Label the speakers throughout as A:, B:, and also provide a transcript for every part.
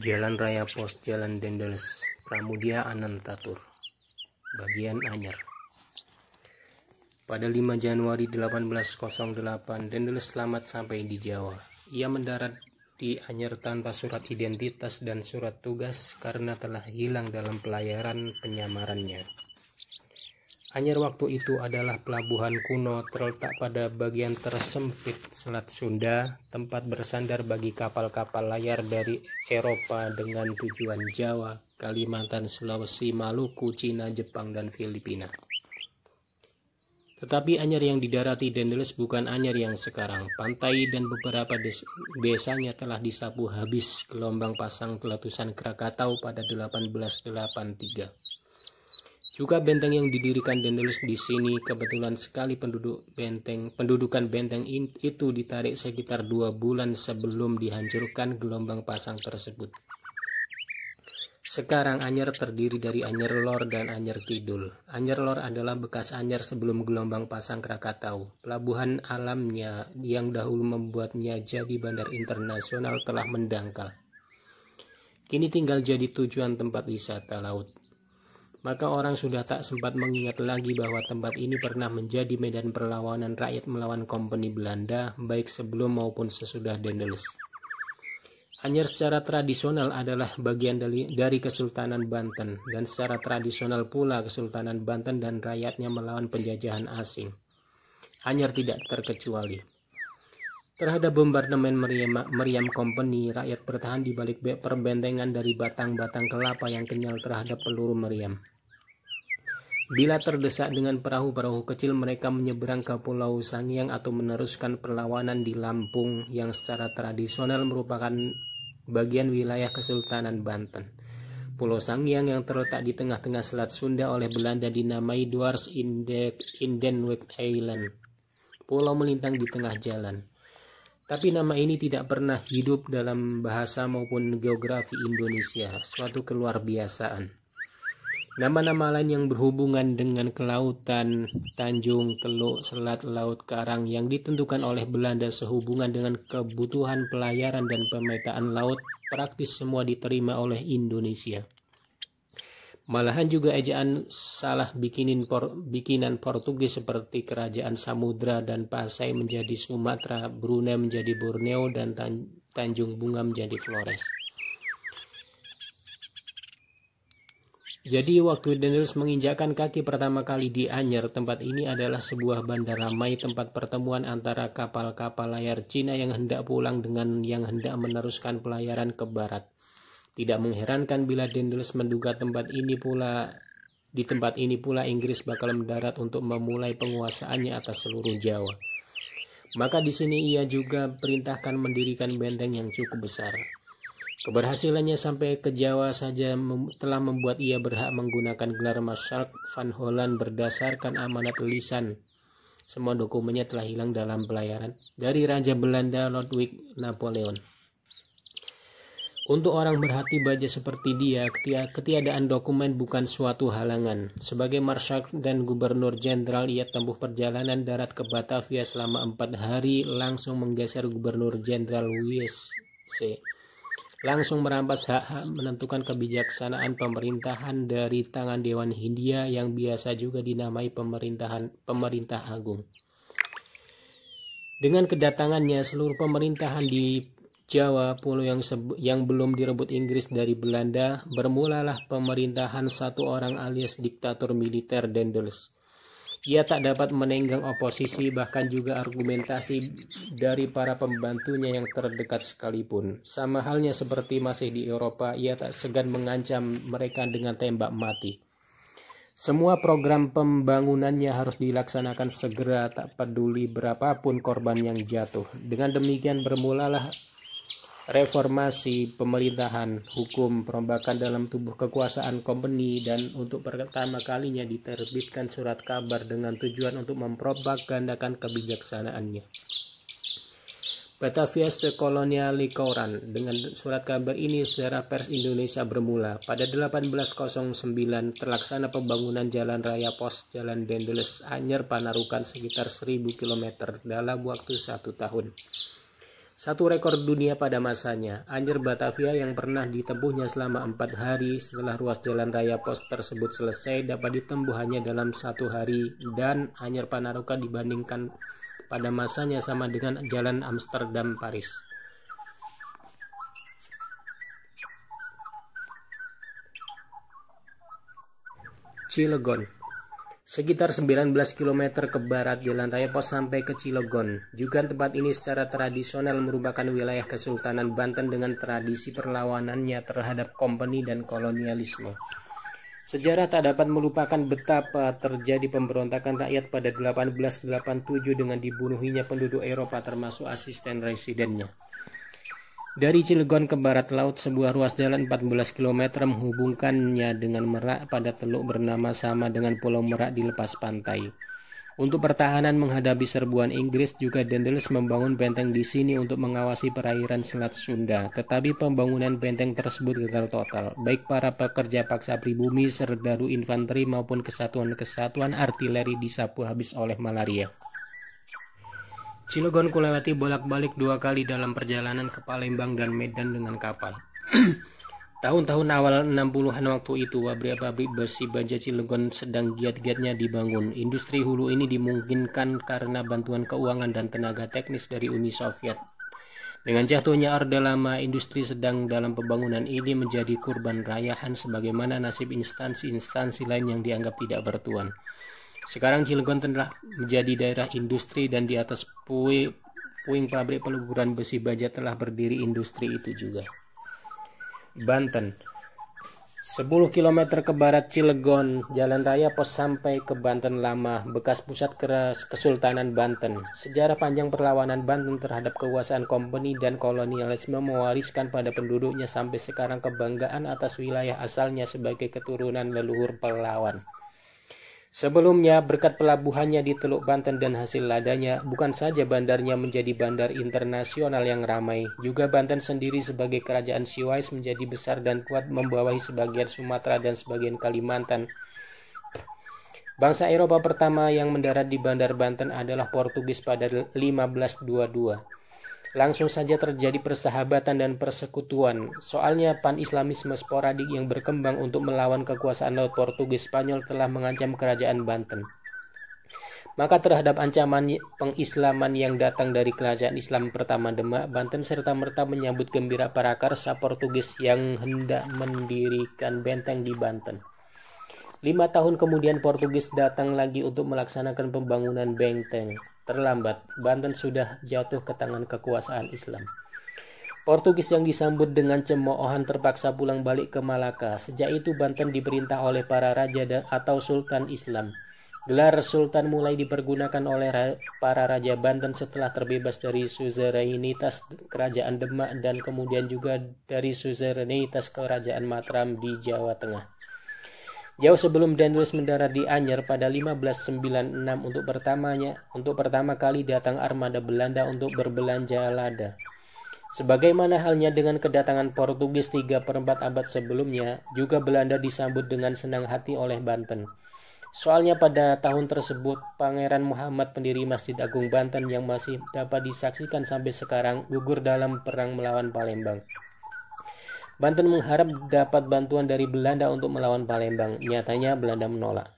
A: Jalan Raya Pos Jalan Dendeles Pramudia Anantatur. Bagian Anyar Pada 5 Januari 1808 Dendeles selamat sampai di Jawa. Ia mendarat di Anyar tanpa surat identitas dan surat tugas karena telah hilang dalam pelayaran penyamarannya Anyar waktu itu adalah pelabuhan kuno terletak pada bagian tersempit Selat Sunda, tempat bersandar bagi kapal-kapal layar dari Eropa dengan tujuan Jawa, Kalimantan, Sulawesi, Maluku, Cina, Jepang, dan Filipina. Tetapi Anyar yang didarati Dendeles bukan Anyar yang sekarang. Pantai dan beberapa des desanya telah disapu habis gelombang pasang letusan Krakatau pada 1883. Juga benteng yang didirikan Daedalus di sini kebetulan sekali penduduk benteng pendudukan benteng itu ditarik sekitar dua bulan sebelum dihancurkan gelombang pasang tersebut. Sekarang Anyer terdiri dari Anyer Lor dan Anyer Kidul. Anyer Lor adalah bekas Anyer sebelum gelombang pasang Krakatau. Pelabuhan alamnya yang dahulu membuatnya jadi bandar internasional telah mendangkal. Kini tinggal jadi tujuan tempat wisata laut maka orang sudah tak sempat mengingat lagi bahwa tempat ini pernah menjadi medan perlawanan rakyat melawan kompeni Belanda baik sebelum maupun sesudah Dendeles. Anyer secara tradisional adalah bagian dari, dari Kesultanan Banten dan secara tradisional pula Kesultanan Banten dan rakyatnya melawan penjajahan asing. Anyer tidak terkecuali. Terhadap bombardemen Meriam, Meriam Company, rakyat bertahan di balik perbentengan dari batang-batang kelapa yang kenyal terhadap peluru meriam. Bila terdesak dengan perahu-perahu kecil, mereka menyeberang ke Pulau Sangiang atau meneruskan perlawanan di Lampung yang secara tradisional merupakan bagian wilayah Kesultanan Banten. Pulau Sangiang yang terletak di tengah-tengah Selat Sunda oleh Belanda dinamai Dwars Indenweg Island. Pulau melintang di tengah jalan. Tapi nama ini tidak pernah hidup dalam bahasa maupun geografi Indonesia, suatu keluar biasaan. Nama-nama lain yang berhubungan dengan kelautan, tanjung, teluk, selat, laut, karang yang ditentukan oleh Belanda sehubungan dengan kebutuhan pelayaran dan pemetaan laut praktis semua diterima oleh Indonesia. Malahan juga ejaan salah bikinin por, bikinan Portugis seperti Kerajaan Samudra dan Pasai menjadi Sumatera, Brunei menjadi Borneo, dan Tanjung Bunga menjadi Flores. Jadi waktu Daniels menginjakkan kaki pertama kali di Anyer, tempat ini adalah sebuah bandar ramai tempat pertemuan antara kapal-kapal layar Cina yang hendak pulang dengan yang hendak meneruskan pelayaran ke barat. Tidak mengherankan bila Daniels menduga tempat ini pula di tempat ini pula Inggris bakal mendarat untuk memulai penguasaannya atas seluruh Jawa. Maka di sini ia juga perintahkan mendirikan benteng yang cukup besar. Keberhasilannya sampai ke Jawa saja telah membuat ia berhak menggunakan gelar Marshalk van Holland berdasarkan amanat lisan. Semua dokumennya telah hilang dalam pelayaran dari Raja Belanda Ludwig Napoleon. Untuk orang berhati baja seperti dia, ketiadaan dokumen bukan suatu halangan. Sebagai Marshal dan Gubernur Jenderal, ia tempuh perjalanan darat ke Batavia selama empat hari, langsung menggeser Gubernur Jenderal W.C langsung merampas hak-hak menentukan kebijaksanaan pemerintahan dari tangan Dewan Hindia yang biasa juga dinamai pemerintahan pemerintah agung. Dengan kedatangannya seluruh pemerintahan di Jawa, pulau yang yang belum direbut Inggris dari Belanda, bermulalah pemerintahan satu orang alias diktator militer Dendels ia tak dapat menenggang oposisi bahkan juga argumentasi dari para pembantunya yang terdekat sekalipun. Sama halnya seperti masih di Eropa, ia tak segan mengancam mereka dengan tembak mati. Semua program pembangunannya harus dilaksanakan segera tak peduli berapapun korban yang jatuh. Dengan demikian bermulalah reformasi pemerintahan, hukum, perombakan dalam tubuh kekuasaan company dan untuk pertama kalinya diterbitkan surat kabar dengan tujuan untuk mempropagandakan kebijaksanaannya. Batavia Sekolonial Likoran dengan surat kabar ini secara pers Indonesia bermula. Pada 1809 terlaksana pembangunan jalan raya pos Jalan Dendeles Anyer Panarukan sekitar 1000 km dalam waktu satu tahun. Satu rekor dunia pada masanya, Anyer Batavia yang pernah ditempuhnya selama empat hari setelah ruas jalan raya pos tersebut selesai dapat ditempuh hanya dalam satu hari. Dan Anyer Panaruka dibandingkan pada masanya sama dengan jalan Amsterdam-Paris. Cilegon Sekitar 19 km ke barat jalan raya pos sampai ke Cilegon. Juga tempat ini secara tradisional merupakan wilayah Kesultanan Banten dengan tradisi perlawanannya terhadap kompeni dan kolonialisme. Sejarah tak dapat melupakan betapa terjadi pemberontakan rakyat pada 1887 dengan dibunuhinya penduduk Eropa termasuk asisten residennya. Dari Cilegon ke barat laut, sebuah ruas jalan 14 km menghubungkannya dengan Merak pada teluk bernama sama dengan Pulau Merak di lepas pantai. Untuk pertahanan menghadapi serbuan Inggris juga Dendels membangun benteng di sini untuk mengawasi perairan Selat Sunda. Tetapi pembangunan benteng tersebut gagal total. Baik para pekerja paksa pribumi, serdaru infanteri maupun kesatuan-kesatuan artileri disapu habis oleh malaria. Cilegon kulewati bolak-balik dua kali dalam perjalanan ke Palembang dan Medan dengan kapal. Tahun-tahun awal 60-an waktu itu, pabrik-pabrik bersih baja Cilegon sedang giat-giatnya dibangun. Industri hulu ini dimungkinkan karena bantuan keuangan dan tenaga teknis dari Uni Soviet. Dengan jatuhnya Orde Lama, industri sedang dalam pembangunan ini menjadi kurban rayahan sebagaimana nasib instansi-instansi lain yang dianggap tidak bertuan. Sekarang Cilegon telah menjadi daerah industri dan di atas puing, puing pabrik peluburan besi baja telah berdiri industri itu juga. Banten 10 km ke barat Cilegon, jalan raya pos sampai ke Banten Lama, bekas pusat Kesultanan Banten. Sejarah panjang perlawanan Banten terhadap kekuasaan kompeni dan kolonialisme mewariskan pada penduduknya sampai sekarang kebanggaan atas wilayah asalnya sebagai keturunan leluhur pahlawan. Sebelumnya, berkat pelabuhannya di Teluk Banten dan hasil ladanya, bukan saja bandarnya menjadi bandar internasional yang ramai, juga Banten sendiri sebagai kerajaan Siwais menjadi besar dan kuat membawahi sebagian Sumatera dan sebagian Kalimantan. Bangsa Eropa pertama yang mendarat di Bandar Banten adalah Portugis pada 1522 langsung saja terjadi persahabatan dan persekutuan. Soalnya pan-islamisme sporadik yang berkembang untuk melawan kekuasaan laut Portugis Spanyol telah mengancam kerajaan Banten. Maka terhadap ancaman pengislaman yang datang dari kerajaan Islam pertama Demak, Banten serta merta menyambut gembira para karsa Portugis yang hendak mendirikan benteng di Banten. Lima tahun kemudian Portugis datang lagi untuk melaksanakan pembangunan benteng. Terlambat, Banten sudah jatuh ke tangan kekuasaan Islam. Portugis yang disambut dengan cemoohan terpaksa pulang balik ke Malaka. Sejak itu Banten diperintah oleh para raja atau sultan Islam. Gelar sultan mulai dipergunakan oleh para raja Banten setelah terbebas dari suzerainitas kerajaan Demak dan kemudian juga dari suzerainitas kerajaan Mataram di Jawa Tengah. Jauh sebelum Daniels mendarat di Anyer pada 1596 untuk pertamanya untuk pertama kali datang armada Belanda untuk berbelanja lada. Sebagaimana halnya dengan kedatangan Portugis 3 per 4 abad sebelumnya, juga Belanda disambut dengan senang hati oleh Banten. Soalnya pada tahun tersebut, Pangeran Muhammad pendiri Masjid Agung Banten yang masih dapat disaksikan sampai sekarang gugur dalam perang melawan Palembang. Banten mengharap dapat bantuan dari Belanda untuk melawan Palembang. Nyatanya Belanda menolak.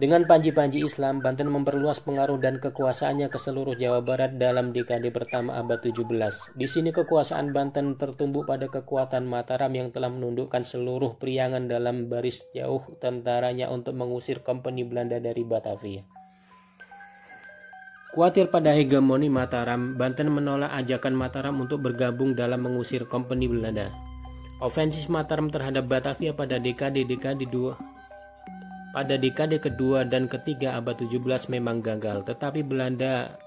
A: Dengan panji-panji Islam, Banten memperluas pengaruh dan kekuasaannya ke seluruh Jawa Barat dalam dekade pertama abad 17. Di sini kekuasaan Banten tertumbuh pada kekuatan Mataram yang telah menundukkan seluruh priangan dalam baris jauh tentaranya untuk mengusir kompeni Belanda dari Batavia. Kuatir pada hegemoni Mataram, Banten menolak ajakan Mataram untuk bergabung dalam mengusir kompeni Belanda. Ofensif Mataram terhadap Batavia pada dekade-dekade dua pada dekade kedua dan ketiga abad 17 memang gagal, tetapi Belanda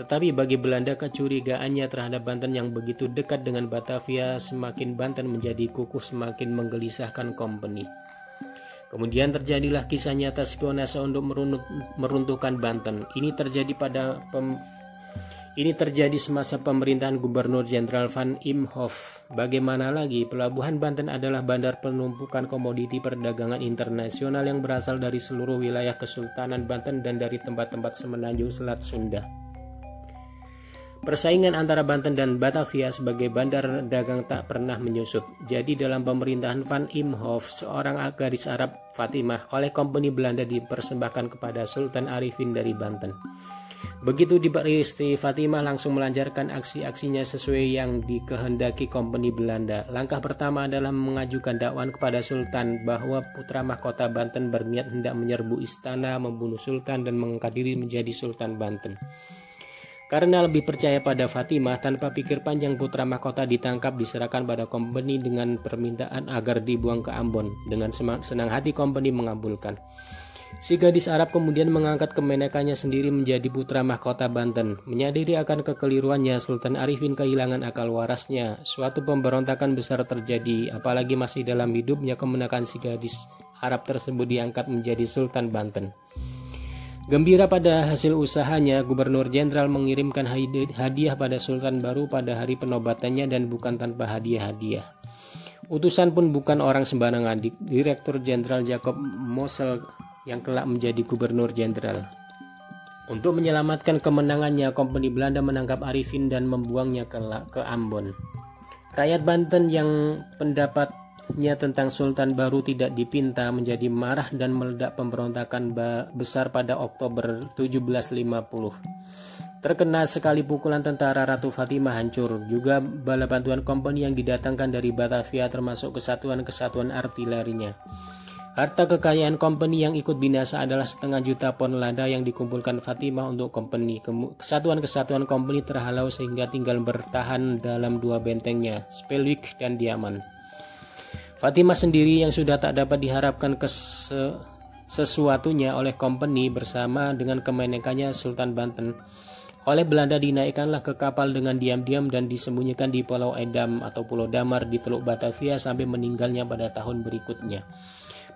A: tetapi bagi Belanda kecurigaannya terhadap Banten yang begitu dekat dengan Batavia semakin Banten menjadi kukuh semakin menggelisahkan company. Kemudian terjadilah kisah nyata spionase untuk meruntuhkan Banten. Ini terjadi pada pem ini terjadi semasa pemerintahan Gubernur Jenderal Van Imhoff. Bagaimana lagi, Pelabuhan Banten adalah bandar penumpukan komoditi perdagangan internasional yang berasal dari seluruh wilayah Kesultanan Banten dan dari tempat-tempat semenanjung Selat Sunda. Persaingan antara Banten dan Batavia sebagai bandar dagang tak pernah menyusut. Jadi dalam pemerintahan Van Imhoff, seorang gadis Arab Fatimah oleh kompeni Belanda dipersembahkan kepada Sultan Arifin dari Banten. Begitu diberi istri, Fatimah langsung melancarkan aksi-aksinya sesuai yang dikehendaki kompeni Belanda. Langkah pertama adalah mengajukan dakwaan kepada Sultan bahwa putra mahkota Banten berniat hendak menyerbu istana, membunuh Sultan dan mengangkat diri menjadi Sultan Banten. Karena lebih percaya pada Fatimah, tanpa pikir panjang putra mahkota ditangkap diserahkan pada kompeni dengan permintaan agar dibuang ke Ambon. Dengan senang hati kompeni mengabulkan. Si gadis Arab kemudian mengangkat kemenakannya sendiri menjadi putra mahkota Banten. Menyadari akan kekeliruannya, Sultan Arifin kehilangan akal warasnya. Suatu pemberontakan besar terjadi, apalagi masih dalam hidupnya kemenakan si gadis Arab tersebut diangkat menjadi Sultan Banten. Gembira pada hasil usahanya, Gubernur Jenderal mengirimkan hadiah pada Sultan baru pada hari penobatannya dan bukan tanpa hadiah-hadiah. Utusan pun bukan orang sembarangan, Direktur Jenderal Jacob Mosel yang kelak menjadi Gubernur Jenderal. Untuk menyelamatkan kemenangannya, kompeni Belanda menangkap Arifin dan membuangnya ke, ke Ambon. Rakyat Banten yang pendapat nya tentang Sultan baru tidak dipinta menjadi marah dan meledak pemberontakan besar pada Oktober 1750. Terkena sekali pukulan tentara Ratu Fatimah hancur, juga bala bantuan kompeni yang didatangkan dari Batavia termasuk kesatuan-kesatuan artilerinya. Harta kekayaan kompeni yang ikut binasa adalah setengah juta pon lada yang dikumpulkan Fatimah untuk kompeni. Kesatuan-kesatuan kompeni terhalau sehingga tinggal bertahan dalam dua bentengnya, Spelwick dan Diaman. Fatimah sendiri yang sudah tak dapat diharapkan ke sesuatunya oleh company bersama dengan kemenekannya Sultan Banten oleh Belanda dinaikkanlah ke kapal dengan diam-diam dan disembunyikan di Pulau Edam atau Pulau Damar di Teluk Batavia sampai meninggalnya pada tahun berikutnya.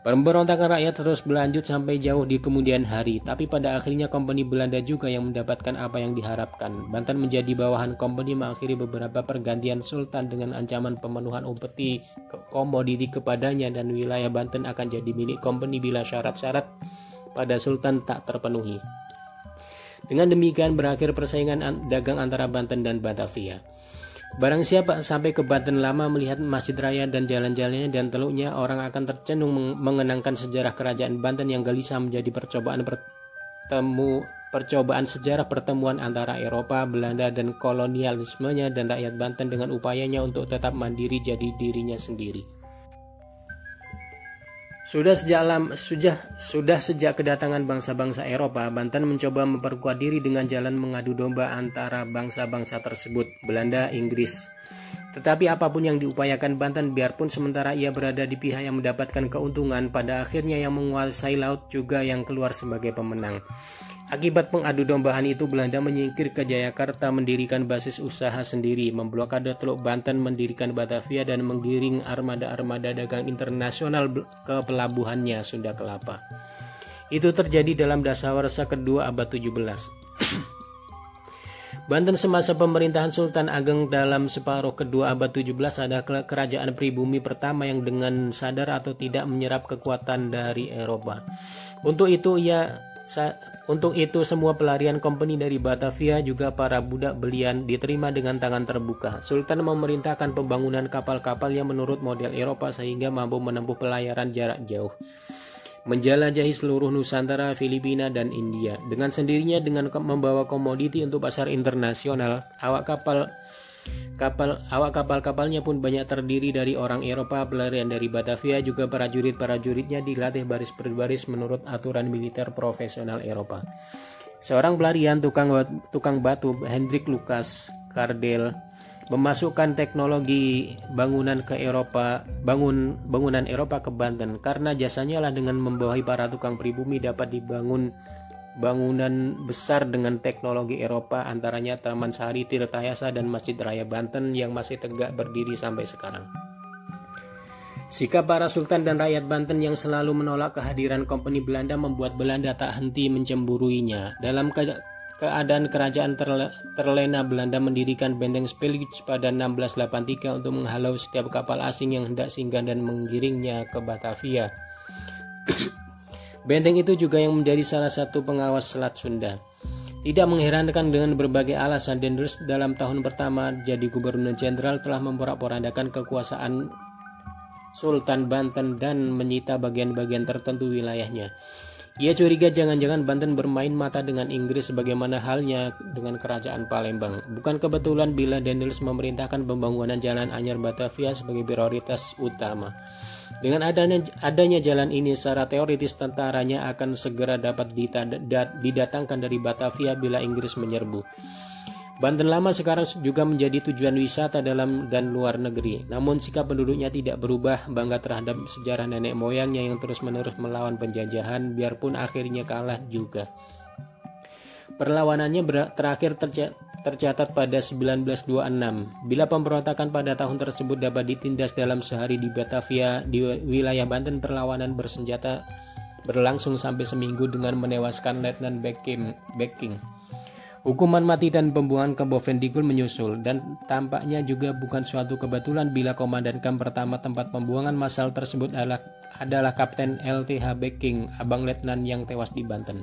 A: Pemberontakan rakyat terus berlanjut sampai jauh di kemudian hari, tapi pada akhirnya kompeni Belanda juga yang mendapatkan apa yang diharapkan. Banten menjadi bawahan kompeni mengakhiri beberapa pergantian sultan dengan ancaman pemenuhan upeti komoditi kepadanya dan wilayah Banten akan jadi milik kompeni bila syarat-syarat pada sultan tak terpenuhi. Dengan demikian berakhir persaingan dagang antara Banten dan Batavia. Barang siapa sampai ke Banten Lama melihat Masjid Raya dan jalan-jalannya dan teluknya, orang akan tercenung mengenangkan sejarah kerajaan Banten yang gelisah menjadi percobaan bertemu percobaan sejarah pertemuan antara Eropa, Belanda dan kolonialismenya dan rakyat Banten dengan upayanya untuk tetap mandiri jadi dirinya sendiri. Sudah sejak lama, sudah, sudah sejak kedatangan bangsa-bangsa Eropa, Banten mencoba memperkuat diri dengan jalan mengadu domba antara bangsa-bangsa tersebut, Belanda, Inggris. Tetapi apa pun yang diupayakan Banten, biarpun sementara ia berada di pihak yang mendapatkan keuntungan, pada akhirnya yang menguasai laut juga yang keluar sebagai pemenang. Akibat pengadu dombaan itu Belanda menyingkir ke Jayakarta mendirikan basis usaha sendiri, memblokade Teluk Banten, mendirikan Batavia dan menggiring armada-armada dagang internasional ke pelabuhannya Sunda Kelapa. Itu terjadi dalam dasawarsa kedua abad 17. Banten semasa pemerintahan Sultan Ageng dalam separuh kedua abad 17 adalah kerajaan pribumi pertama yang dengan sadar atau tidak menyerap kekuatan dari Eropa. Untuk itu ia untuk itu semua pelarian kompeni dari Batavia juga para budak belian diterima dengan tangan terbuka. Sultan memerintahkan pembangunan kapal-kapal yang menurut model Eropa sehingga mampu menempuh pelayaran jarak jauh. Menjelajahi seluruh Nusantara, Filipina, dan India. Dengan sendirinya dengan membawa komoditi untuk pasar internasional, awak kapal Kapal awak kapal-kapalnya pun banyak terdiri dari orang Eropa, pelarian dari Batavia juga prajurit-prajuritnya dilatih baris per baris menurut aturan militer profesional Eropa. Seorang pelarian tukang tukang batu Hendrik Lucas Kardel memasukkan teknologi bangunan ke Eropa, bangun bangunan Eropa ke Banten karena jasanya lah dengan membawahi para tukang pribumi dapat dibangun bangunan besar dengan teknologi Eropa antaranya Taman Sari Tirtayasa dan Masjid Raya Banten yang masih tegak berdiri sampai sekarang. Sikap para sultan dan rakyat Banten yang selalu menolak kehadiran kompeni Belanda membuat Belanda tak henti mencemburuinya. Dalam ke keadaan kerajaan terle terlena Belanda mendirikan benteng Spilgich pada 1683 untuk menghalau setiap kapal asing yang hendak singgah dan menggiringnya ke Batavia. Benteng itu juga yang menjadi salah satu pengawas Selat Sunda. Tidak mengherankan dengan berbagai alasan Dendels dalam tahun pertama jadi gubernur jenderal telah memporak-porandakan kekuasaan Sultan Banten dan menyita bagian-bagian tertentu wilayahnya. Ia curiga jangan-jangan Banten bermain mata dengan Inggris sebagaimana halnya dengan kerajaan Palembang. Bukan kebetulan bila Dendels memerintahkan pembangunan jalan anyar Batavia sebagai prioritas utama. Dengan adanya, adanya jalan ini secara teoritis tentaranya akan segera dapat didatangkan dari Batavia bila Inggris menyerbu. Banten Lama sekarang juga menjadi tujuan wisata dalam dan luar negeri. Namun sikap penduduknya tidak berubah, bangga terhadap sejarah nenek moyangnya yang terus-menerus melawan penjajahan biarpun akhirnya kalah juga. Perlawanannya terakhir tercatat pada 1926. Bila pemberontakan pada tahun tersebut dapat ditindas dalam sehari di Batavia, di wilayah Banten perlawanan bersenjata berlangsung sampai seminggu dengan menewaskan Letnan Becking. Hukuman mati dan pembuangan ke Bovendigul menyusul dan tampaknya juga bukan suatu kebetulan bila komandan kamp pertama tempat pembuangan massal tersebut adalah, adalah Kapten LTH Becking, abang letnan yang tewas di Banten.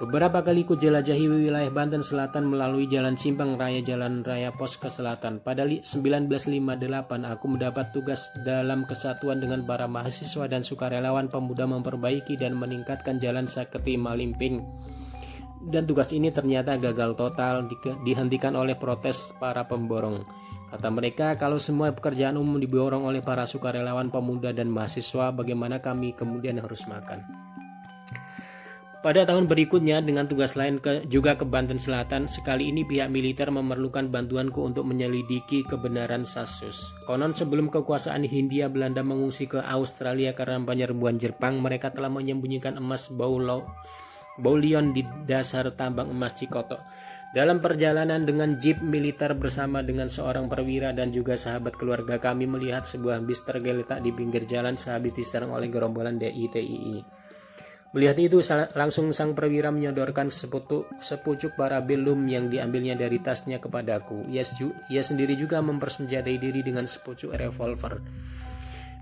A: Beberapa kali ku jelajahi wilayah Banten Selatan melalui jalan simpang raya Jalan Raya Pos ke Selatan. Pada 1958 aku mendapat tugas dalam kesatuan dengan para mahasiswa dan sukarelawan pemuda memperbaiki dan meningkatkan jalan Saketi Malimping. Dan tugas ini ternyata gagal total di dihentikan oleh protes para pemborong. Kata mereka, kalau semua pekerjaan umum diborong oleh para sukarelawan pemuda dan mahasiswa, bagaimana kami kemudian harus makan? Pada tahun berikutnya dengan tugas lain ke, juga ke Banten Selatan, sekali ini pihak militer memerlukan bantuanku untuk menyelidiki kebenaran Sasus. Konon sebelum kekuasaan Hindia Belanda mengungsi ke Australia karena penyerbuan Jepang, mereka telah menyembunyikan emas baulo, baulion di dasar tambang emas Cikoto. Dalam perjalanan dengan jeep militer bersama dengan seorang perwira dan juga sahabat keluarga kami melihat sebuah bis tergeletak di pinggir jalan sehabis diserang oleh gerombolan DITII. Melihat itu langsung sang perwira menyodorkan sepucuk, sepucuk belum yang diambilnya dari tasnya kepadaku. Ia, ia sendiri juga mempersenjatai diri dengan sepucuk revolver.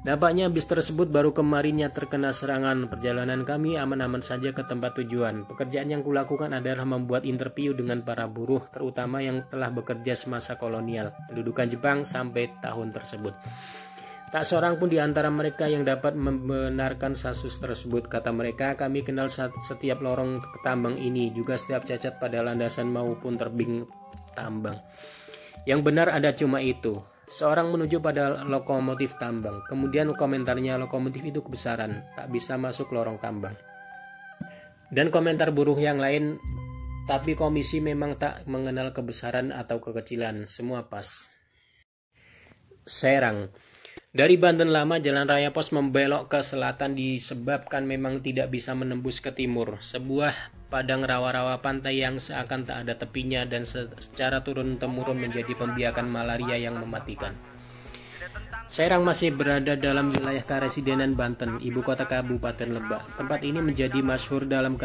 A: Nampaknya bis tersebut baru kemarinnya terkena serangan. Perjalanan kami aman-aman saja ke tempat tujuan. Pekerjaan yang kulakukan adalah membuat interview dengan para buruh, terutama yang telah bekerja semasa kolonial, pendudukan Jepang sampai tahun tersebut. Tak seorang pun di antara mereka yang dapat membenarkan sasus tersebut. Kata mereka, kami kenal setiap lorong tambang ini, juga setiap cacat pada landasan maupun terbing tambang. Yang benar ada cuma itu. Seorang menuju pada lokomotif tambang. Kemudian komentarnya lokomotif itu kebesaran, tak bisa masuk lorong tambang. Dan komentar buruh yang lain, tapi komisi memang tak mengenal kebesaran atau kekecilan, semua pas. Serang. Dari Banten Lama, Jalan Raya Pos membelok ke selatan disebabkan memang tidak bisa menembus ke timur. Sebuah padang rawa-rawa pantai yang seakan tak ada tepinya dan secara turun-temurun menjadi pembiakan malaria yang mematikan. Serang masih berada dalam wilayah Karesidenan Banten, ibu kota Kabupaten Lebak. Tempat ini menjadi masyhur dalam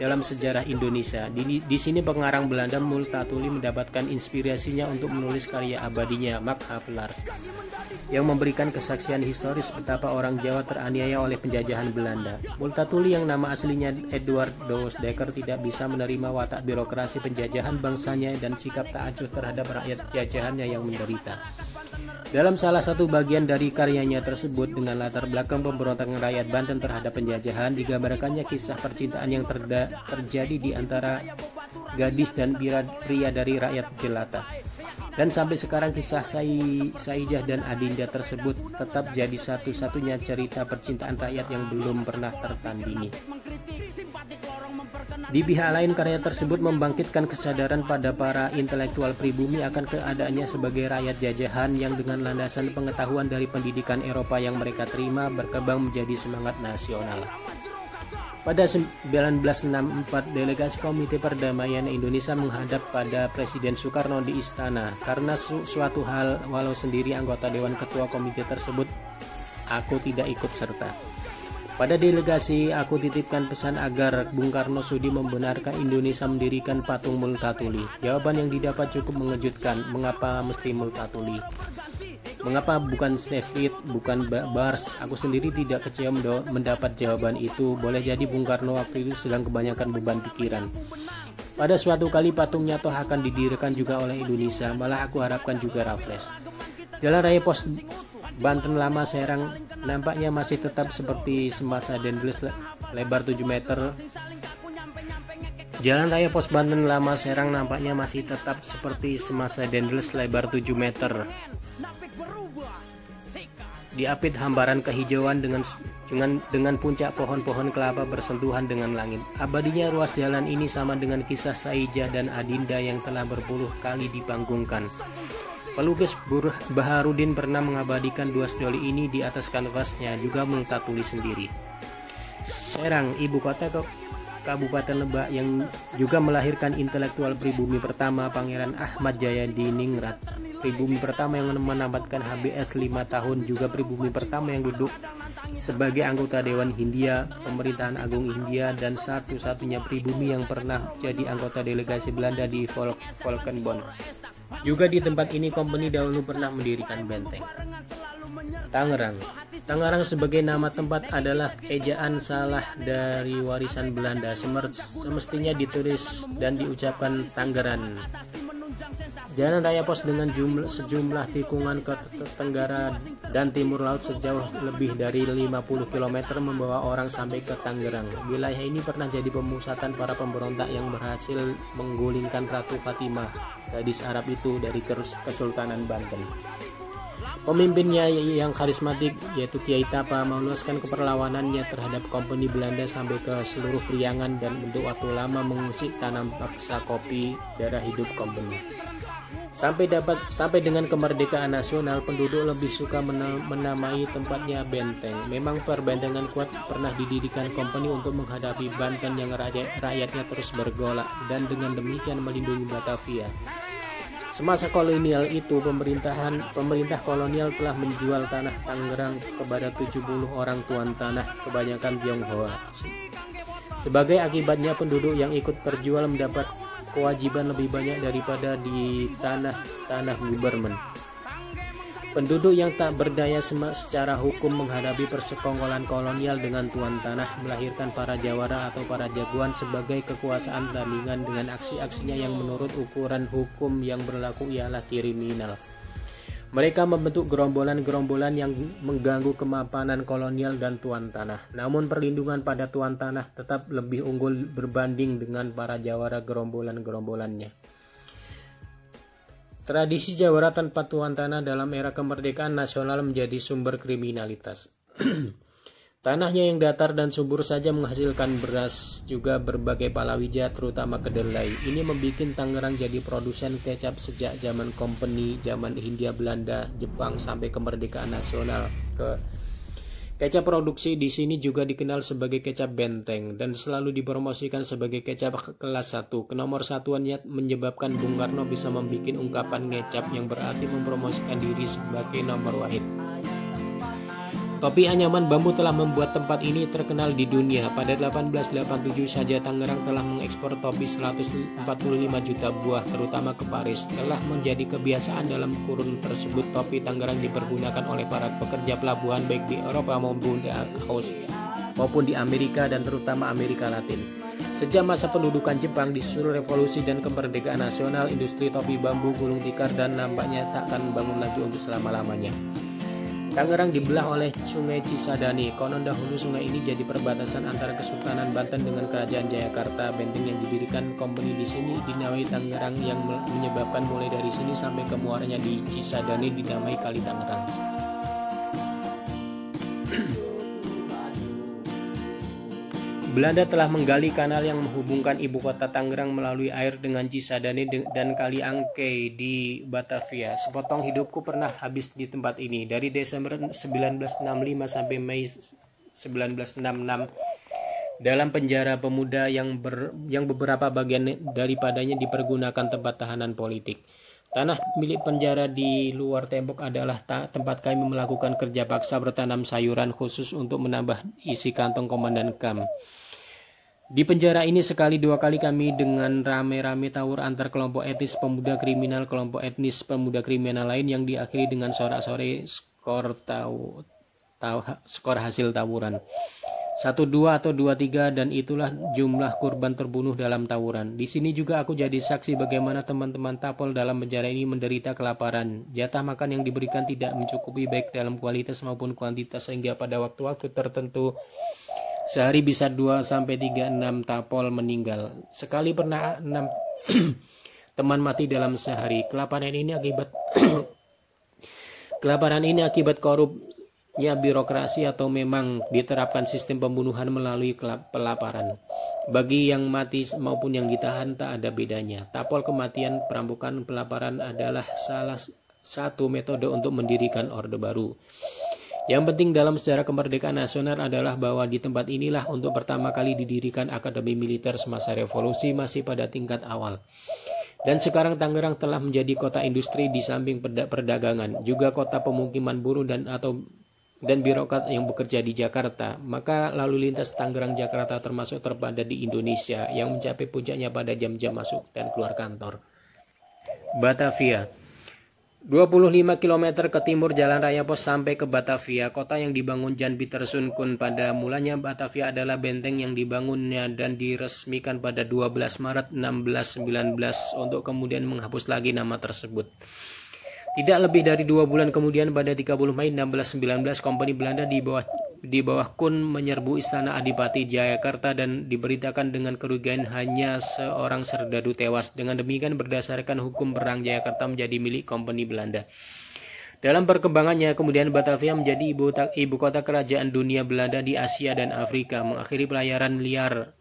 A: dalam sejarah Indonesia. Di, di sini pengarang Belanda Multatuli mendapatkan inspirasinya untuk menulis karya abadinya Mark Havelaars yang memberikan kesaksian historis betapa orang Jawa teraniaya oleh penjajahan Belanda. Multatuli yang nama aslinya Edward Dawes Dekker tidak bisa menerima watak birokrasi penjajahan bangsanya dan sikap tak acuh terhadap rakyat jajahannya yang menderita. Dalam salah satu bagian dari karyanya tersebut dengan latar belakang pemberontakan rakyat Banten terhadap penjajahan digambarkannya kisah percintaan yang terjadi di antara gadis dan pria dari rakyat jelata. Dan sampai sekarang kisah Sai, Saijah dan Adinda tersebut tetap jadi satu-satunya cerita percintaan rakyat yang belum pernah tertandingi. Di pihak lain karya tersebut membangkitkan kesadaran pada para intelektual pribumi akan keadaannya sebagai rakyat jajahan yang dengan landasan pengetahuan dari pendidikan Eropa yang mereka terima berkembang menjadi semangat nasional. Pada 1964, delegasi Komite Perdamaian Indonesia menghadap pada Presiden Soekarno di istana karena su suatu hal walau sendiri anggota Dewan Ketua Komite tersebut aku tidak ikut serta. Pada delegasi, aku titipkan pesan agar Bung Karno Sudi membenarkan Indonesia mendirikan patung Multatuli. Jawaban yang didapat cukup mengejutkan. Mengapa mesti Multatuli? Mengapa bukan Snefit, bukan Bars? Aku sendiri tidak kecewa mendapat jawaban itu. Boleh jadi Bung Karno waktu itu sedang kebanyakan beban pikiran. Pada suatu kali patungnya toh akan didirikan juga oleh Indonesia, malah aku harapkan juga Raffles. Jalan Raya Pos Banten Lama Serang nampaknya masih tetap seperti semasa Dendles lebar 7 meter. Jalan Raya Pos Banten Lama Serang nampaknya masih tetap seperti semasa Dendles lebar 7 meter diapit hamparan kehijauan dengan dengan dengan puncak pohon-pohon kelapa bersentuhan dengan langit. Abadinya ruas jalan ini sama dengan kisah Saijah dan Adinda yang telah berpuluh kali dipanggungkan. Pelukis Burh Baharudin pernah mengabadikan dua sejoli ini di atas kanvasnya juga meletak tulis sendiri. Serang, ibu kota Kabupaten Lebak yang juga melahirkan intelektual pribumi pertama Pangeran Ahmad Jaya di Ningrat. Pribumi pertama yang menamatkan HBS 5 tahun juga pribumi pertama yang duduk sebagai anggota Dewan Hindia, Pemerintahan Agung India dan satu-satunya pribumi yang pernah jadi anggota delegasi Belanda di Volk Volkenbond. Juga di tempat ini company dahulu pernah mendirikan benteng. Tangerang. Tangerang sebagai nama tempat adalah ejaan salah dari warisan Belanda. Semestinya ditulis dan diucapkan Tangerang. Jalan raya pos dengan jumlah, sejumlah tikungan ke tenggara dan timur laut sejauh lebih dari 50 km membawa orang sampai ke Tangerang. Wilayah ini pernah jadi pemusatan para pemberontak yang berhasil menggulingkan Ratu Fatimah, gadis Arab itu dari Kesultanan Banten. Pemimpinnya yang karismatik yaitu Kiai Tapa meluaskan keperlawanannya terhadap kompeni Belanda sampai ke seluruh priangan dan untuk waktu lama mengusik tanam paksa kopi darah hidup kompeni. Sampai dapat sampai dengan kemerdekaan nasional, penduduk lebih suka menamai tempatnya benteng. Memang perbentengan kuat pernah didirikan kompeni untuk menghadapi Banten yang rakyat, rakyatnya terus bergolak dan dengan demikian melindungi Batavia. Semasa kolonial itu, pemerintahan pemerintah kolonial telah menjual tanah Tangerang kepada 70 orang tuan tanah, kebanyakan Tionghoa. Sebagai akibatnya, penduduk yang ikut terjual mendapat kewajiban lebih banyak daripada di tanah-tanah government. Penduduk yang tak berdaya secara hukum menghadapi persekongkolan kolonial dengan tuan tanah melahirkan para jawara atau para jagoan sebagai kekuasaan tandingan dengan aksi-aksinya yang menurut ukuran hukum yang berlaku ialah kriminal. Mereka membentuk gerombolan-gerombolan yang mengganggu kemapanan kolonial dan tuan tanah. Namun perlindungan pada tuan tanah tetap lebih unggul berbanding dengan para jawara gerombolan-gerombolannya. Tradisi jawara tanpa tuan tanah dalam era kemerdekaan nasional menjadi sumber kriminalitas. Tanahnya yang datar dan subur saja menghasilkan beras juga berbagai palawija terutama kedelai. Ini membuat Tangerang jadi produsen kecap sejak zaman company, zaman Hindia Belanda, Jepang sampai kemerdekaan nasional ke Kecap produksi di sini juga dikenal sebagai kecap benteng dan selalu dipromosikan sebagai kecap kelas 1. Kenomor satuannya menyebabkan Bung Karno bisa membuat ungkapan ngecap yang berarti mempromosikan diri sebagai nomor wahid. Topi anyaman bambu telah membuat tempat ini terkenal di dunia. Pada 1887 saja Tangerang telah mengekspor topi 145 juta buah terutama ke Paris. Telah menjadi kebiasaan dalam kurun tersebut topi Tangerang dipergunakan oleh para pekerja pelabuhan baik di Eropa maupun di Aus maupun di Amerika dan terutama Amerika Latin. Sejak masa pendudukan Jepang disusul revolusi dan kemerdekaan nasional, industri topi bambu gulung tikar dan nampaknya tak akan bangun lagi untuk selama-lamanya. Tangerang dibelah oleh Sungai Cisadane. Konon dahulu sungai ini jadi perbatasan antara Kesultanan Banten dengan Kerajaan Jayakarta. Benteng yang didirikan company di sini dinamai Tangerang yang menyebabkan mulai dari sini sampai ke muaranya di Cisadane dinamai Kali Tangerang. Belanda telah menggali kanal yang menghubungkan ibu kota Tangerang melalui air dengan Cisadane dan Kali Angke di Batavia. Sepotong hidupku pernah habis di tempat ini dari Desember 1965 sampai Mei 1966 dalam penjara pemuda yang ber, yang beberapa bagian daripadanya dipergunakan tempat tahanan politik. Tanah milik penjara di luar tembok adalah tempat kami melakukan kerja paksa bertanam sayuran khusus untuk menambah isi kantong komandan KAM. Di penjara ini sekali dua kali kami dengan rame-rame tawur antar kelompok etnis pemuda kriminal kelompok etnis pemuda kriminal lain yang diakhiri dengan sorak-sore skor tahu, tahu skor hasil tawuran. satu dua atau dua tiga dan itulah jumlah korban terbunuh dalam tawuran. Di sini juga aku jadi saksi bagaimana teman-teman Tapol dalam penjara ini menderita kelaparan. Jatah makan yang diberikan tidak mencukupi baik dalam kualitas maupun kuantitas sehingga pada waktu-waktu tertentu sehari bisa 2 sampai 3 6 Tapol meninggal. Sekali pernah 6 teman mati dalam sehari. Kelaparan ini akibat kelaparan ini akibat korup ya birokrasi atau memang diterapkan sistem pembunuhan melalui pelaparan. Bagi yang mati maupun yang ditahan tak ada bedanya. Tapol kematian, perampokan, pelaparan adalah salah satu metode untuk mendirikan Orde Baru. Yang penting dalam sejarah kemerdekaan nasional adalah bahwa di tempat inilah untuk pertama kali didirikan Akademi Militer semasa revolusi masih pada tingkat awal. Dan sekarang Tangerang telah menjadi kota industri di samping perdagangan, juga kota pemukiman buruh dan atau dan birokrat yang bekerja di Jakarta, maka lalu lintas Tangerang Jakarta termasuk terpadat di Indonesia yang mencapai puncaknya pada jam-jam masuk dan keluar kantor. Batavia 25 km ke timur Jalan Raya Pos sampai ke Batavia, kota yang dibangun Jan Peterson Kun pada mulanya Batavia adalah benteng yang dibangunnya dan diresmikan pada 12 Maret 1619 untuk kemudian menghapus lagi nama tersebut. Tidak lebih dari dua bulan kemudian pada 30 Mei 1619 kompeni Belanda di bawah di bawah Kun menyerbu istana Adipati Jayakarta dan diberitakan dengan kerugian hanya seorang serdadu tewas. Dengan demikian berdasarkan hukum perang Jayakarta menjadi milik kompeni Belanda. Dalam perkembangannya, kemudian Batavia menjadi ibu, ibu kota kerajaan dunia Belanda di Asia dan Afrika, mengakhiri pelayaran liar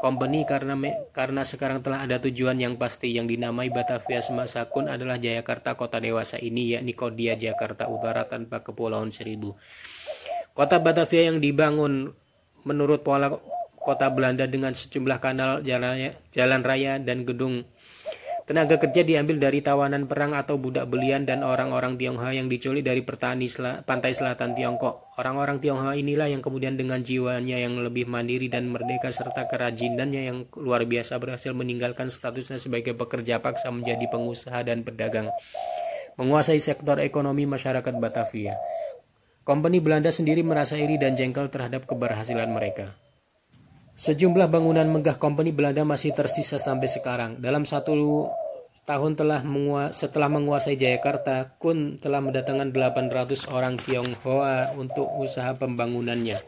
A: company karena karena sekarang telah ada tujuan yang pasti yang dinamai Batavia semasa kun adalah Jayakarta kota dewasa ini yakni Kodia Jakarta Utara tanpa kepulauan seribu. Kota Batavia yang dibangun menurut pola kota Belanda dengan sejumlah kanal jalan, raya dan gedung Tenaga kerja diambil dari tawanan perang atau budak belian dan orang-orang Tionghoa yang diculik dari petani sel pantai selatan Tiongkok. Orang-orang Tionghoa inilah yang kemudian dengan jiwanya yang lebih mandiri dan merdeka serta kerajinannya yang luar biasa berhasil meninggalkan statusnya sebagai pekerja paksa menjadi pengusaha dan pedagang. Menguasai sektor ekonomi masyarakat Batavia. Kompeni Belanda sendiri merasa iri dan jengkel terhadap keberhasilan mereka. Sejumlah bangunan megah kompeni Belanda masih tersisa sampai sekarang. Dalam satu tahun telah mengua setelah menguasai Jayakarta, Kun telah mendatangkan 800 orang Tionghoa untuk usaha pembangunannya.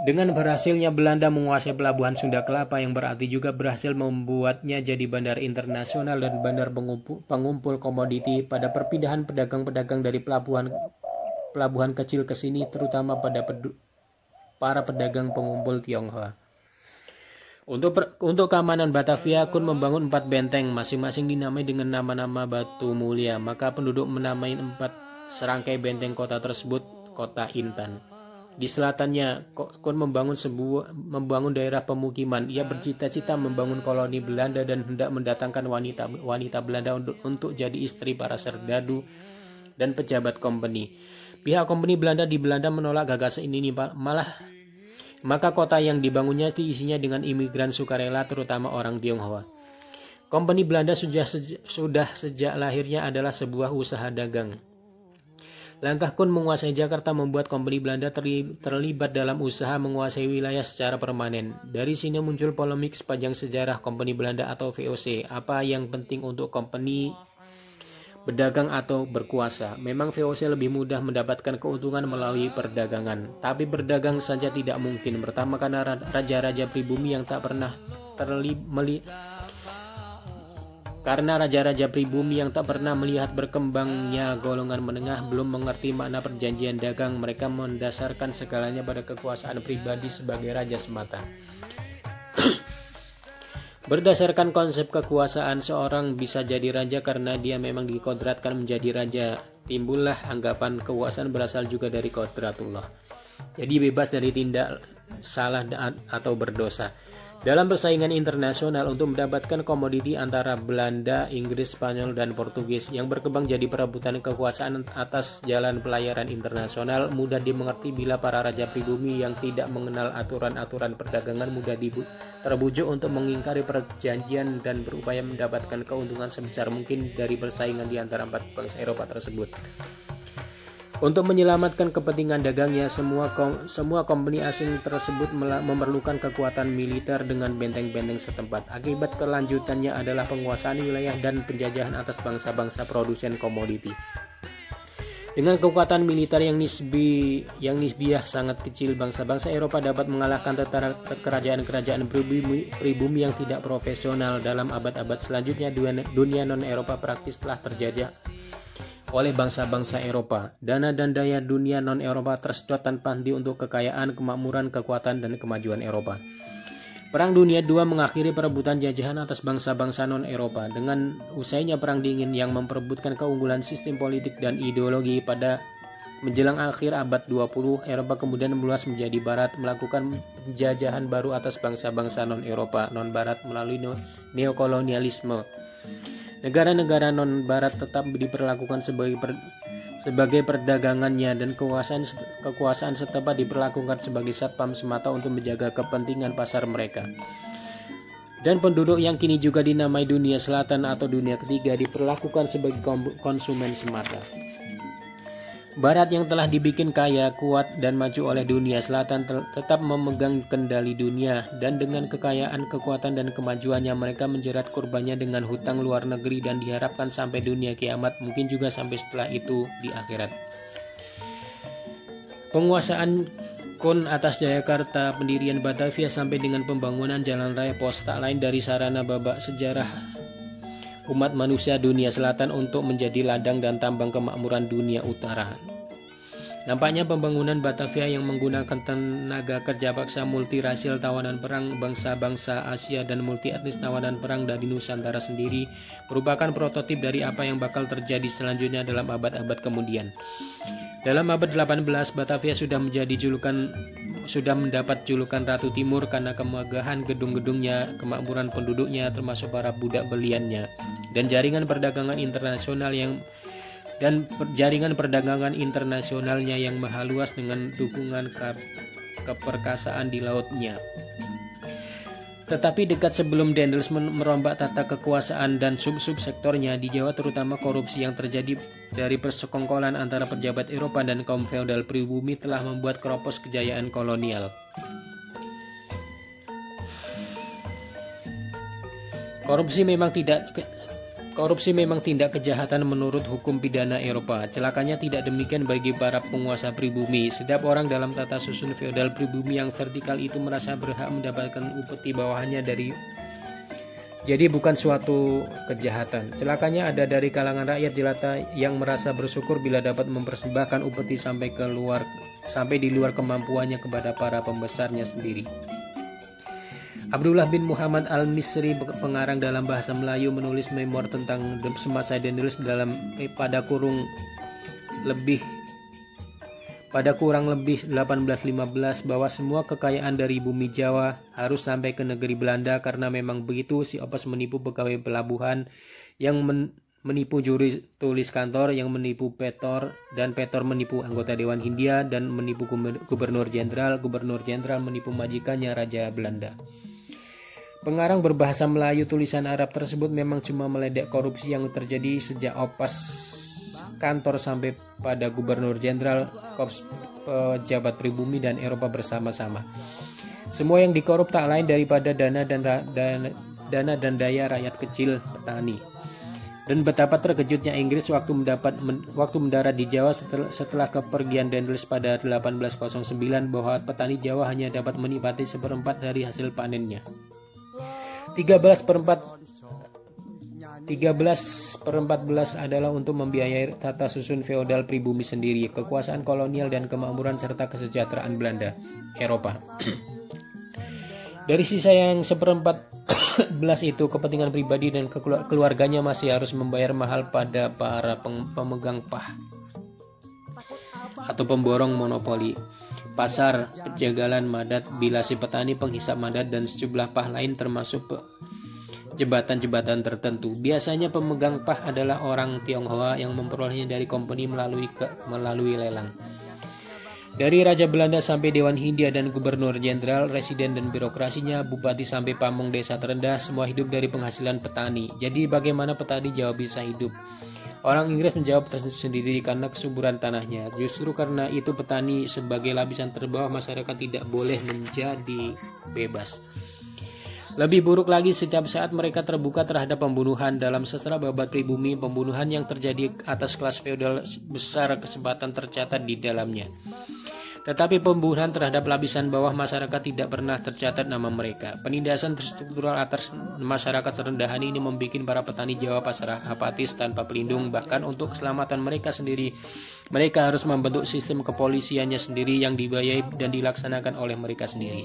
A: Dengan berhasilnya Belanda menguasai pelabuhan Sunda Kelapa yang berarti juga berhasil membuatnya jadi bandar internasional dan bandar pengumpul, komoditi pada perpindahan pedagang-pedagang dari pelabuhan pelabuhan kecil ke sini terutama pada para pedagang pengumpul Tionghoa. Untuk per, untuk keamanan Batavia, Kun membangun empat benteng, masing-masing dinamai dengan nama-nama batu mulia. Maka penduduk menamai empat serangkai benteng kota tersebut kota Intan. Di selatannya, Kun membangun sebuah membangun daerah pemukiman. Ia bercita-cita membangun koloni Belanda dan hendak mendatangkan wanita wanita Belanda untuk, untuk jadi istri para serdadu dan pejabat company. Pihak company Belanda di Belanda menolak gagasan ini malah maka kota yang dibangunnya diisinya dengan imigran sukarela terutama orang Tionghoa. Company Belanda sudah sejak, sudah sejak lahirnya adalah sebuah usaha dagang. Langkah Kun menguasai Jakarta membuat company Belanda terlibat dalam usaha menguasai wilayah secara permanen. Dari sini muncul polemik sepanjang sejarah company Belanda atau VOC. Apa yang penting untuk company berdagang atau berkuasa. Memang VOC lebih mudah mendapatkan keuntungan melalui perdagangan, tapi berdagang saja tidak mungkin. Pertama karena raja-raja pribumi yang tak pernah terlibat karena raja-raja pribumi yang tak pernah melihat berkembangnya golongan menengah belum mengerti makna perjanjian dagang, mereka mendasarkan segalanya pada kekuasaan pribadi sebagai raja semata. Berdasarkan konsep kekuasaan, seorang bisa jadi raja karena dia memang dikodratkan menjadi raja. Timbullah anggapan kekuasaan berasal juga dari kodratullah. Jadi bebas dari tindak salah atau berdosa. Dalam persaingan internasional untuk mendapatkan komoditi antara Belanda, Inggris, Spanyol, dan Portugis yang berkembang jadi perebutan kekuasaan atas jalan pelayaran internasional mudah dimengerti bila para raja pribumi yang tidak mengenal aturan-aturan perdagangan mudah terbujuk untuk mengingkari perjanjian dan berupaya mendapatkan keuntungan sebesar mungkin dari persaingan di antara empat bangsa Eropa tersebut. Untuk menyelamatkan kepentingan dagangnya, semua kom semua company asing tersebut memerlukan kekuatan militer dengan benteng-benteng setempat. Akibat kelanjutannya adalah penguasaan wilayah dan penjajahan atas bangsa-bangsa produsen komoditi. Dengan kekuatan militer yang nisbi yang nisbiah sangat kecil, bangsa-bangsa Eropa dapat mengalahkan kerajaan-kerajaan pribumi, pribumi yang tidak profesional dalam abad-abad selanjutnya. Dunia non-Eropa praktis telah terjajah oleh bangsa-bangsa Eropa. Dana dan daya dunia non-Eropa tersedot tanpa henti untuk kekayaan, kemakmuran, kekuatan, dan kemajuan Eropa. Perang Dunia II mengakhiri perebutan jajahan atas bangsa-bangsa non-Eropa dengan usainya Perang Dingin yang memperebutkan keunggulan sistem politik dan ideologi pada menjelang akhir abad 20, Eropa kemudian meluas menjadi barat melakukan penjajahan baru atas bangsa-bangsa non-Eropa non-barat melalui neokolonialisme. Negara-negara non-barat tetap diperlakukan sebagai per, sebagai perdagangannya dan kekuasaan kekuasaan setempat diperlakukan sebagai satpam semata untuk menjaga kepentingan pasar mereka. Dan penduduk yang kini juga dinamai dunia selatan atau dunia ketiga diperlakukan sebagai konsumen semata. Barat yang telah dibikin kaya, kuat, dan maju oleh dunia selatan tetap memegang kendali dunia dan dengan kekayaan, kekuatan, dan kemajuannya mereka menjerat kurbannya dengan hutang luar negeri dan diharapkan sampai dunia kiamat mungkin juga sampai setelah itu di akhirat. Penguasaan Kun atas Jayakarta, pendirian Batavia sampai dengan pembangunan jalan raya pos tak lain dari sarana babak sejarah umat manusia dunia selatan untuk menjadi ladang dan tambang kemakmuran dunia utara. Nampaknya pembangunan Batavia yang menggunakan tenaga kerja paksa multirasial tawanan perang bangsa-bangsa Asia dan multi etnis tawanan perang dari Nusantara sendiri merupakan prototip dari apa yang bakal terjadi selanjutnya dalam abad-abad kemudian. Dalam abad 18, Batavia sudah menjadi julukan sudah mendapat julukan Ratu Timur karena kemegahan gedung-gedungnya, kemakmuran penduduknya termasuk para budak beliannya, dan jaringan perdagangan internasional yang dan jaringan perdagangan internasionalnya yang maha luas dengan dukungan ke keperkasaan di lautnya. Tetapi dekat sebelum Dendels merombak tata kekuasaan dan sub-sub sektornya di Jawa terutama korupsi yang terjadi dari persekongkolan antara pejabat Eropa dan kaum feodal pribumi telah membuat keropos kejayaan kolonial. Korupsi memang tidak Korupsi memang tindak kejahatan menurut hukum pidana Eropa. Celakanya tidak demikian bagi para penguasa pribumi. Setiap orang dalam tata susun feodal pribumi yang vertikal itu merasa berhak mendapatkan upeti bawahannya dari jadi bukan suatu kejahatan. Celakanya ada dari kalangan rakyat jelata yang merasa bersyukur bila dapat mempersembahkan upeti sampai keluar sampai di luar kemampuannya kepada para pembesarnya sendiri. Abdullah bin Muhammad Al-Misri pengarang dalam bahasa Melayu menulis memoir tentang semasa Dendels dalam eh, pada kurung lebih pada kurang lebih 1815 bahwa semua kekayaan dari bumi Jawa harus sampai ke negeri Belanda karena memang begitu si Opus menipu pegawai pelabuhan yang men menipu juri tulis kantor yang menipu Petor dan Petor menipu anggota Dewan Hindia dan menipu gubernur jenderal gubernur jenderal menipu majikannya Raja Belanda. Pengarang berbahasa Melayu tulisan Arab tersebut memang cuma meledek korupsi yang terjadi sejak opas kantor sampai pada gubernur jenderal, korps pejabat pribumi dan Eropa bersama-sama. Semua yang dikorup tak lain daripada dana dan dana, dana dan daya rakyat kecil petani. Dan betapa terkejutnya Inggris waktu mendapat men, waktu mendarat di Jawa setelah, setelah kepergian Dendels pada 1809 bahwa petani Jawa hanya dapat menikmati seperempat dari hasil panennya. 13 per 4 13 per 14 adalah untuk membiayai tata susun feodal pribumi sendiri, kekuasaan kolonial dan kemakmuran serta kesejahteraan Belanda, Eropa. Dari sisa yang seperempat belas itu, kepentingan pribadi dan keluarganya masih harus membayar mahal pada para pemegang pah atau pemborong monopoli pasar, penjagalan madat, bilasi petani, penghisap madat, dan sejumlah pah lain termasuk jembatan-jembatan tertentu. Biasanya pemegang pah adalah orang Tionghoa yang memperolehnya dari company melalui ke, melalui lelang. Dari Raja Belanda sampai Dewan Hindia dan Gubernur Jenderal, Residen dan birokrasinya, Bupati sampai pamong desa terendah, semua hidup dari penghasilan petani. Jadi bagaimana petani Jawa bisa hidup? Orang Inggris menjawab tersendiri karena kesuburan tanahnya. Justru karena itu petani sebagai lapisan terbawah masyarakat tidak boleh menjadi bebas. Lebih buruk lagi setiap saat mereka terbuka terhadap pembunuhan dalam sastra babat pribumi, pembunuhan yang terjadi atas kelas feodal besar kesempatan tercatat di dalamnya. Tetapi pembunuhan terhadap lapisan bawah masyarakat tidak pernah tercatat nama mereka. Penindasan struktural atas masyarakat rendahan ini membuat para petani Jawa pasrah apatis tanpa pelindung. Bahkan untuk keselamatan mereka sendiri, mereka harus membentuk sistem kepolisiannya sendiri yang dibayai dan dilaksanakan oleh mereka sendiri.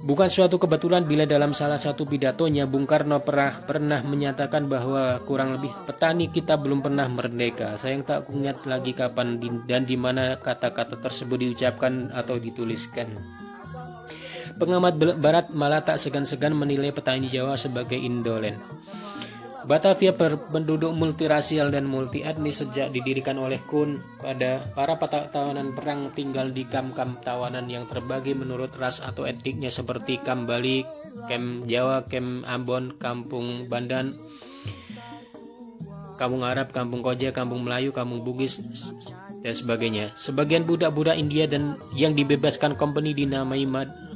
A: Bukan suatu kebetulan bila dalam salah satu pidatonya Bung Karno pernah, pernah menyatakan bahwa kurang lebih petani kita belum pernah merdeka. Saya yang tak ingat lagi kapan dan di mana kata-kata tersebut diucapkan atau dituliskan. Pengamat barat malah tak segan-segan menilai petani Jawa sebagai indolen. Batavia berpenduduk multirasial dan multi etnis sejak didirikan oleh Kun pada para tawanan perang tinggal di kam-kam tawanan yang terbagi menurut ras atau etniknya seperti Kam Bali, Kem Jawa, Kem Ambon, Kampung Bandan, Kampung Arab, Kampung Koja, Kampung Melayu, Kampung Bugis, dan sebagainya. Sebagian budak-budak India dan yang dibebaskan company dinamai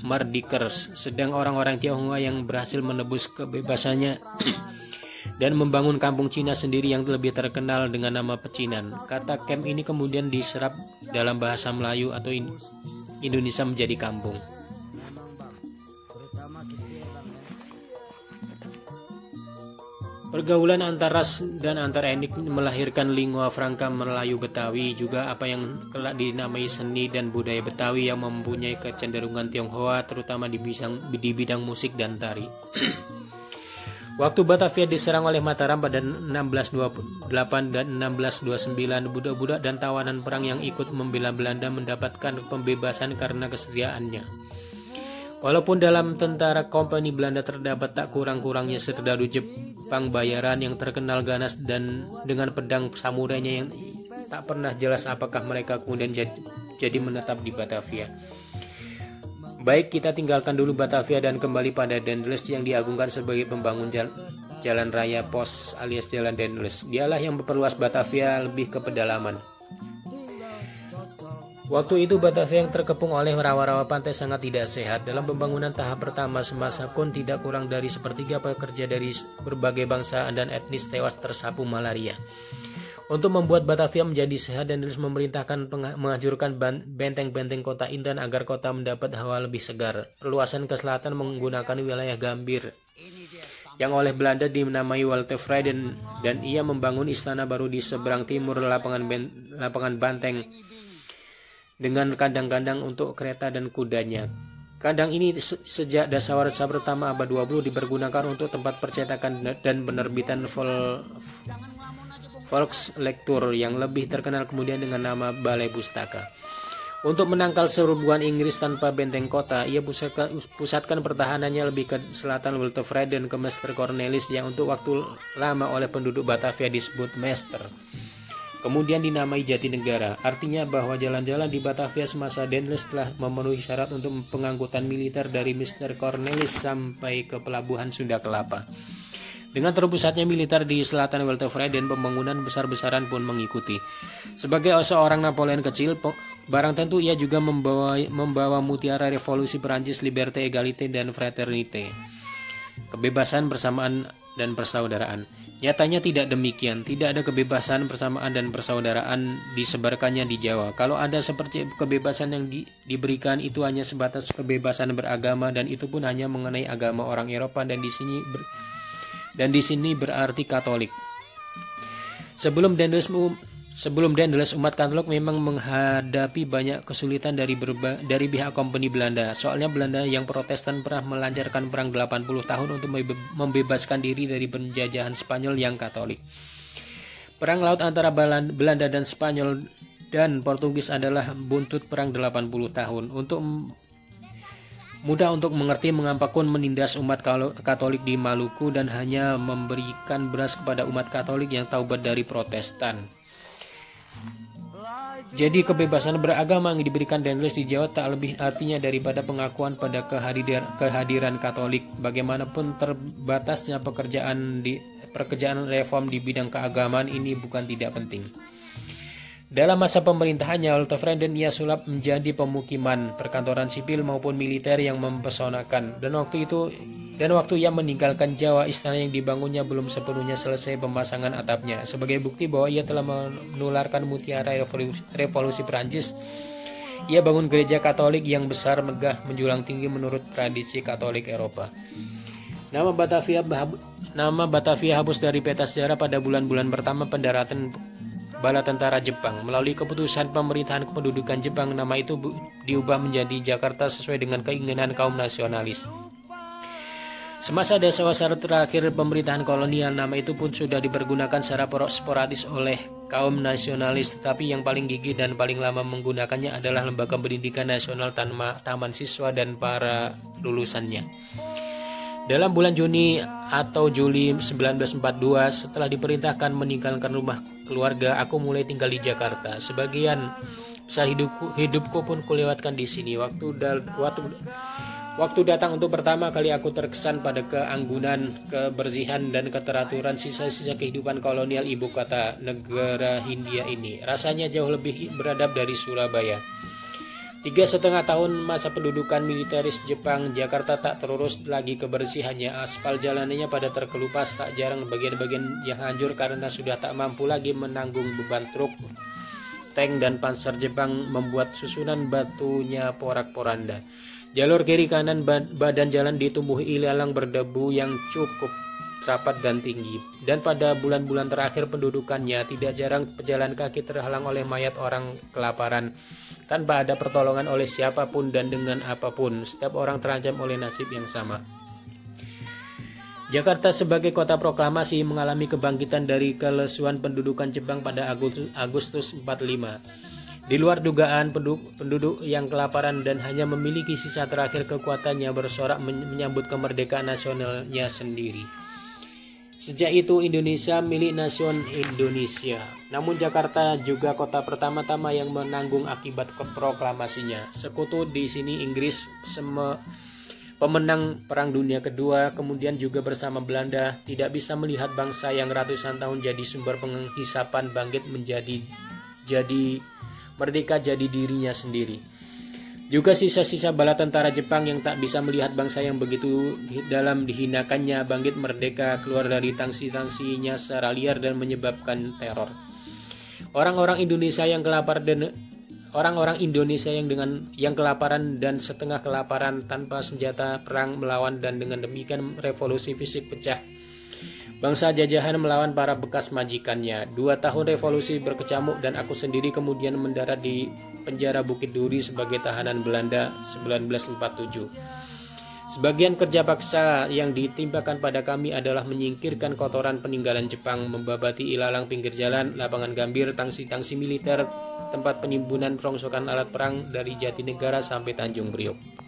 A: Mardikers, sedang orang-orang Tionghoa yang berhasil menebus kebebasannya dan membangun kampung Cina sendiri yang lebih terkenal dengan nama Pecinan. Kata camp ini kemudian diserap dalam bahasa Melayu atau Indonesia menjadi kampung. Pergaulan antar ras dan antar etnik melahirkan lingua franca Melayu Betawi juga apa yang kelak dinamai seni dan budaya Betawi yang mempunyai kecenderungan Tionghoa terutama di bidang, di bidang musik dan tari. Waktu Batavia diserang oleh Mataram pada 1628 dan 1629, budak-budak dan tawanan perang yang ikut membela Belanda mendapatkan pembebasan karena kesetiaannya. Walaupun dalam tentara kompani Belanda terdapat tak kurang-kurangnya serdadu Jepang bayaran yang terkenal ganas dan dengan pedang samurainya yang tak pernah jelas apakah mereka kemudian jadi menetap di Batavia. Baik, kita tinggalkan dulu Batavia dan kembali pada Dendles yang diagungkan sebagai pembangun jalan, jalan raya pos alias jalan Dendles. Dialah yang memperluas Batavia lebih ke pedalaman. Waktu itu Batavia yang terkepung oleh rawa-rawa pantai sangat tidak sehat. Dalam pembangunan tahap pertama semasa kon tidak kurang dari sepertiga pekerja dari berbagai bangsa dan etnis tewas tersapu malaria. Untuk membuat Batavia menjadi sehat dan terus memerintahkan menghancurkan benteng-benteng kota Intan agar kota mendapat hawa lebih segar. Perluasan ke selatan menggunakan wilayah Gambir yang oleh Belanda dinamai Walter dan, dan ia membangun istana baru di seberang timur lapangan, ben, lapangan banteng dengan kandang-kandang untuk kereta dan kudanya. Kandang ini sejak dasawarsa pertama abad 20 dipergunakan untuk tempat percetakan dan penerbitan vol Volkslektur yang lebih terkenal kemudian dengan nama Balai Pustaka. Untuk menangkal serbuan Inggris tanpa benteng kota, ia pusatkan pertahanannya lebih ke selatan Wiltefred dan ke Master Cornelis yang untuk waktu lama oleh penduduk Batavia disebut Master. Kemudian dinamai Jatinegara, artinya bahwa jalan-jalan di Batavia semasa Denles telah memenuhi syarat untuk pengangkutan militer dari Mr. Cornelis sampai ke pelabuhan Sunda Kelapa. Dengan terpusatnya militer di selatan dan pembangunan besar-besaran pun mengikuti. Sebagai seorang Napoleon kecil, barang tentu ia juga membawa, membawa mutiara revolusi Perancis Liberté, Égalité, dan Fraternité. Kebebasan, persamaan, dan persaudaraan. Nyatanya tidak demikian, tidak ada kebebasan, persamaan, dan persaudaraan disebarkannya di Jawa. Kalau ada seperti kebebasan yang di, diberikan itu hanya sebatas kebebasan beragama dan itu pun hanya mengenai agama orang Eropa dan di sini ber, dan di sini berarti Katolik. Sebelum Dendels Sebelum Dendels umat Katolik memang menghadapi banyak kesulitan dari berba, dari pihak kompeni Belanda. Soalnya Belanda yang Protestan pernah melancarkan perang 80 tahun untuk membebaskan diri dari penjajahan Spanyol yang Katolik. Perang laut antara Belanda dan Spanyol dan Portugis adalah buntut perang 80 tahun. Untuk Mudah untuk mengerti mengapa Kun menindas umat Katolik di Maluku dan hanya memberikan beras kepada umat Katolik yang taubat dari Protestan. Jadi kebebasan beragama yang diberikan Daniels di Jawa tak lebih artinya daripada pengakuan pada kehadiran, kehadiran Katolik. Bagaimanapun terbatasnya pekerjaan di pekerjaan reform di bidang keagamaan ini bukan tidak penting. Dalam masa pemerintahannya, Oltefrenden ia sulap menjadi pemukiman, perkantoran sipil maupun militer yang mempesonakan. Dan waktu itu dan waktu ia meninggalkan Jawa, istana yang dibangunnya belum sepenuhnya selesai pemasangan atapnya. Sebagai bukti bahwa ia telah menularkan mutiara revolusi, revolusi Perancis, ia bangun gereja Katolik yang besar, megah, menjulang tinggi menurut tradisi Katolik Eropa. Nama Batavia nama Batavia hapus dari peta sejarah pada bulan-bulan pertama pendaratan bala tentara Jepang. Melalui keputusan pemerintahan kependudukan Jepang, nama itu diubah menjadi Jakarta sesuai dengan keinginan kaum nasionalis. Semasa desa-desa terakhir pemerintahan kolonial, nama itu pun sudah dipergunakan secara sporadis oleh kaum nasionalis, tetapi yang paling gigih dan paling lama menggunakannya adalah Lembaga Pendidikan Nasional Taman Siswa dan para lulusannya. Dalam bulan Juni atau Juli 1942, setelah diperintahkan meninggalkan rumah keluarga, aku mulai tinggal di Jakarta. Sebagian besar hidupku, hidupku pun kulewatkan di sini. Waktu dal, waktu waktu datang untuk pertama kali aku terkesan pada keanggunan, kebersihan dan keteraturan sisa-sisa kehidupan kolonial ibu kota negara Hindia ini. Rasanya jauh lebih beradab dari Surabaya. Tiga setengah tahun masa pendudukan militeris Jepang, Jakarta tak terurus lagi kebersihannya. Aspal jalanannya pada terkelupas, tak jarang bagian-bagian yang hancur karena sudah tak mampu lagi menanggung beban truk. Tank dan panser Jepang membuat susunan batunya porak-poranda. Jalur kiri kanan badan jalan ditumbuhi ilalang berdebu yang cukup rapat dan tinggi. Dan pada bulan-bulan terakhir pendudukannya, tidak jarang pejalan kaki terhalang oleh mayat orang kelaparan tanpa ada pertolongan oleh siapa pun dan dengan apa pun. Setiap orang terancam oleh nasib yang sama. Jakarta sebagai kota proklamasi mengalami kebangkitan dari kelesuan pendudukan Jepang pada Agustus 45. Di luar dugaan penduduk, penduduk yang kelaparan dan hanya memiliki sisa terakhir kekuatannya bersorak menyambut kemerdekaan nasionalnya sendiri. Sejak itu Indonesia milik nasion Indonesia. Namun Jakarta juga kota pertama-tama yang menanggung akibat keproklamasinya. Sekutu di sini Inggris seme pemenang Perang Dunia Kedua, kemudian juga bersama Belanda, tidak bisa melihat bangsa yang ratusan tahun jadi sumber penghisapan bangkit menjadi jadi merdeka jadi dirinya sendiri. Juga sisa-sisa bala tentara Jepang yang tak bisa melihat bangsa yang begitu dalam dihinakannya bangkit merdeka keluar dari tangsi-tangsinya secara liar dan menyebabkan teror. Orang-orang Indonesia yang kelapar dan orang-orang Indonesia yang dengan yang kelaparan dan setengah kelaparan tanpa senjata perang melawan dan dengan demikian revolusi fisik pecah Bangsa jajahan melawan para bekas majikannya. Dua tahun revolusi berkecamuk dan aku sendiri kemudian mendarat di penjara Bukit Duri sebagai tahanan Belanda 1947. Sebagian kerja paksa yang ditimpakan pada kami adalah menyingkirkan kotoran peninggalan Jepang, membabati ilalang pinggir jalan, lapangan gambir, tangsi-tangsi militer, tempat penimbunan rongsokan alat perang dari Jatinegara sampai Tanjung Priok.